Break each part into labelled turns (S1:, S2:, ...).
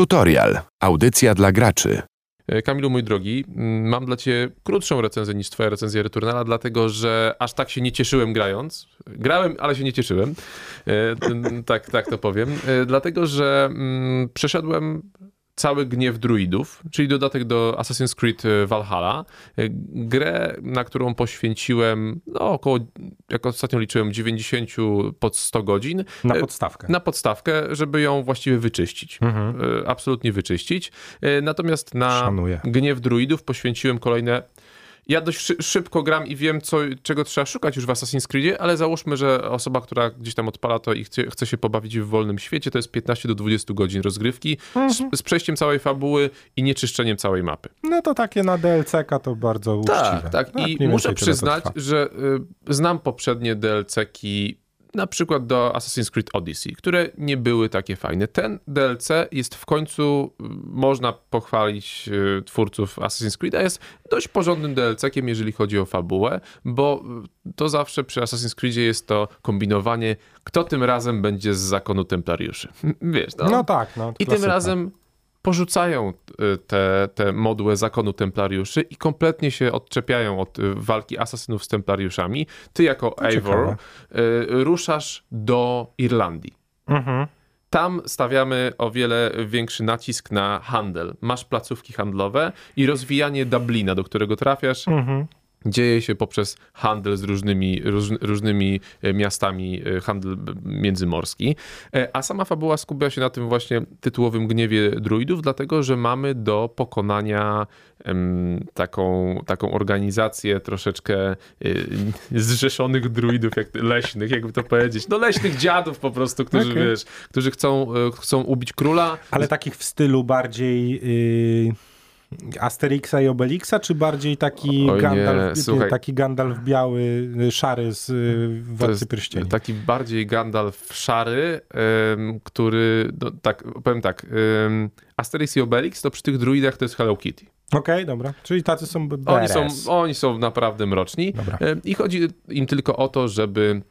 S1: Tutorial. Audycja dla graczy.
S2: E, Kamilu, mój drogi, mm, mam dla ciebie krótszą recenzję niż twoja recenzja Returnala, dlatego że aż tak się nie cieszyłem grając. Grałem, ale się nie cieszyłem. E, Tak, tak to powiem. E, Dlatego, że mm, przeszedłem cały gniew druidów, czyli dodatek do Assassin's Creed e, Valhalla. E, Grę, na którą poświęciłem no, około, jak ostatnio liczyłem, 90 pod 100 godzin.
S3: Na
S2: E,
S3: podstawkę.
S2: na podstawkę, żeby ją właściwie wyczyścić.
S3: Mhm.
S2: Absolutnie wyczyścić. Natomiast na
S3: Szanuję.
S2: gniew druidów poświęciłem kolejne. Ja dość szy- szybko gram i wiem, co, czego trzeba szukać już w Assassin's Creedzie, ale załóżmy, że osoba, która gdzieś tam odpala to i chce, chce się pobawić w wolnym świecie, to jest 15 do 20 godzin rozgrywki z, z przejściem całej fabuły i nieczyszczeniem całej mapy.
S3: No to takie na DLC-ka to bardzo uczciwe.
S2: Tak, tak. I muszę przyznać, że y, znam poprzednie DLC-ki, na przykład do Assassin's Creed Odyssey, które nie były takie fajne. Ten DLC jest w końcu, y, można pochwalić y, twórców Assassin's Creed'a, jest dość porządnym DLC-kiem, jeżeli chodzi o fabułę, bo y, to zawsze przy Assassin's Creedzie jest to kombinowanie, kto tym razem będzie z zakonu templariuszy. Wiesz, no,
S3: No tak, no.
S2: i tym
S3: klasyka.
S2: razem porzucają y, te, te modłę zakonu templariuszy i kompletnie się odczepiają od y, walki asasynów z templariuszami. Ty jako Eivor
S3: ciekawe.
S2: y, ruszasz do Irlandii.
S3: Mhm.
S2: Tam stawiamy o wiele większy nacisk na handel. Masz placówki handlowe i rozwijanie Dublina, do którego trafiasz,
S3: Mhm.
S2: Dzieje się poprzez handel z różnymi, róż, różnymi e, miastami, e, handel międzymorski. E, A sama fabuła skupia się na tym właśnie tytułowym gniewie druidów, dlatego że mamy do pokonania taką, taką organizację troszeczkę zrzeszonych druidów, jak leśnych, jakby to powiedzieć. No leśnych dziadów po prostu, którzy,
S3: Okej.
S2: wiesz, którzy chcą, chcą ubić króla.
S3: Ale takich w stylu bardziej y, Asterixa i Obelixa, czy bardziej taki
S2: O nie,
S3: Gandalf, y,
S2: słuchaj.
S3: taki Gandalf biały, y, szary z y, Władcy Pierścieni?
S2: taki bardziej Gandalf szary, em, który, no, tak, powiem tak, em, Asterix i Obelix to przy tych druidach to jest Hello Kitty.
S3: Okej, dobra. Czyli tacy są b-
S2: Oni są,
S3: BRS.
S2: oni są naprawdę mroczni
S3: Dobra.
S2: i chodzi im tylko o to, żeby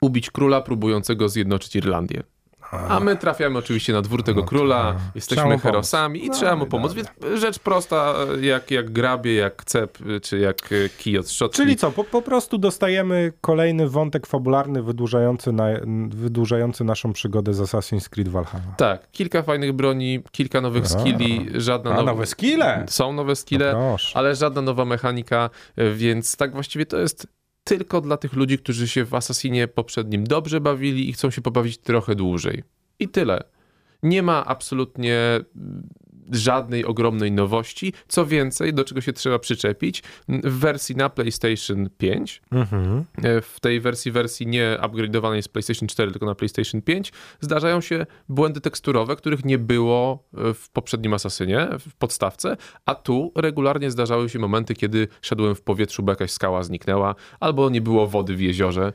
S2: ubić króla próbującego zjednoczyć Irlandię. A my trafiamy oczywiście na dwór tego króla,
S3: Trzeba
S2: jesteśmy
S3: mu
S2: herosami i
S3: No
S2: trzeba mu pomóc. Więc rzecz prosta, jak, jak grabie, jak cep, czy jak e, kij od szczotki.
S3: Czyli co, po, po prostu dostajemy kolejny wątek fabularny wydłużający, na, wydłużający naszą przygodę z Assassin's Creed Valhalla.
S2: Tak, kilka fajnych broni, kilka nowych
S3: A.
S2: skilli, żadna
S3: A,
S2: nowa...
S3: nowe skille!
S2: Są nowe skille,
S3: No
S2: ale żadna nowa mechanika, e, więc tak właściwie to jest tylko dla tych ludzi, którzy się w Assassinie poprzednim dobrze bawili i chcą się pobawić trochę dłużej. I tyle. Nie ma absolutnie żadnej ogromnej nowości. Co więcej, do czego się trzeba przyczepić, w wersji na PlayStation 5
S3: Mhm.
S2: E, w tej wersji, wersji nie upgrade'owanej z PlayStation 4, tylko na PlayStation 5, zdarzają się błędy teksturowe, których nie było e, w poprzednim Asasynie, w podstawce, a tu regularnie zdarzały się momenty, kiedy szedłem w powietrzu, bo jakaś skała zniknęła, albo nie było wody w jeziorze.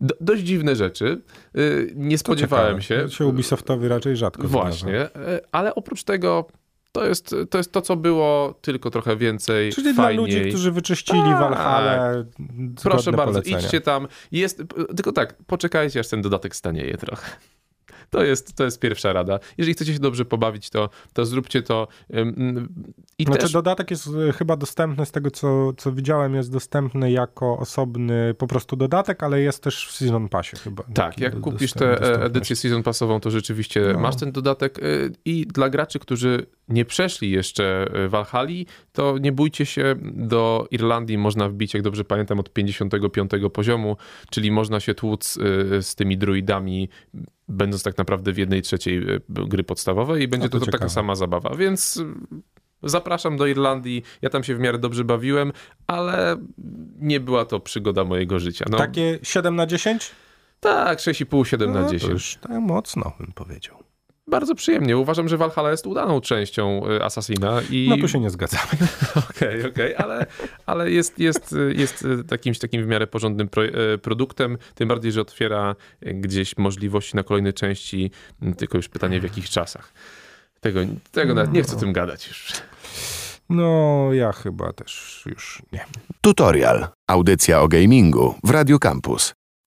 S2: Do, dość dziwne rzeczy. E, Nie spodziewałem się.
S3: To się Ubisoftowi raczej rzadko zdarza.
S2: Właśnie, e, ale oprócz tego to jest, to jest to, co było, tylko trochę więcej,
S3: Czyli
S2: fajniej.
S3: dla ludzi, którzy wyczyścili
S2: Tak.
S3: Valhalla,
S2: Proszę
S3: zgodne
S2: bardzo,
S3: polecenia.
S2: idźcie tam. Jest, tylko tak, poczekajcie, aż ten dodatek stanieje trochę. To jest, to jest pierwsza rada. Jeżeli chcecie się dobrze pobawić, to, to zróbcie to. I
S3: Znaczy
S2: też...
S3: dodatek jest e, chyba dostępny, z tego co, co widziałem, jest dostępny jako osobny po prostu dodatek, ale jest też w Season Passie chyba.
S2: Tak, jak
S3: do-
S2: kupisz tę e, edycję season passową, to rzeczywiście
S3: No.
S2: masz ten dodatek. y, I dla graczy, którzy nie przeszli jeszcze y, Valhalla, to nie bójcie się, do Irlandii można wbić, jak dobrze pamiętam, od 55 poziomu, czyli można się tłuc y, z tymi druidami, będąc tak naprawdę w jednej trzeciej y, gry podstawowej i będzie
S3: No to
S2: to, to taka sama zabawa, więc y, zapraszam do Irlandii. Ja tam się w miarę dobrze bawiłem, ale nie była to przygoda mojego życia. No,
S3: Takie 7 na 10?
S2: tak, 6,5, 7
S3: No,
S2: na
S3: to
S2: 10.
S3: już tak mocno bym powiedział.
S2: Bardzo przyjemnie. Uważam, że Valhalla jest udaną częścią y, Assassina i...
S3: No tu się nie zgadzamy.
S2: Okej, okej, ale, ale jest, jest, jest jakimś takim w miarę porządnym pro, y, produktem, tym bardziej, że otwiera gdzieś możliwości na kolejne części, tylko już pytanie w jakich czasach. Tego, tego nawet nie chcę o tym gadać już.
S3: No ja chyba też już nie.
S1: Tutorial. Audycja o gamingu w Radio Campus.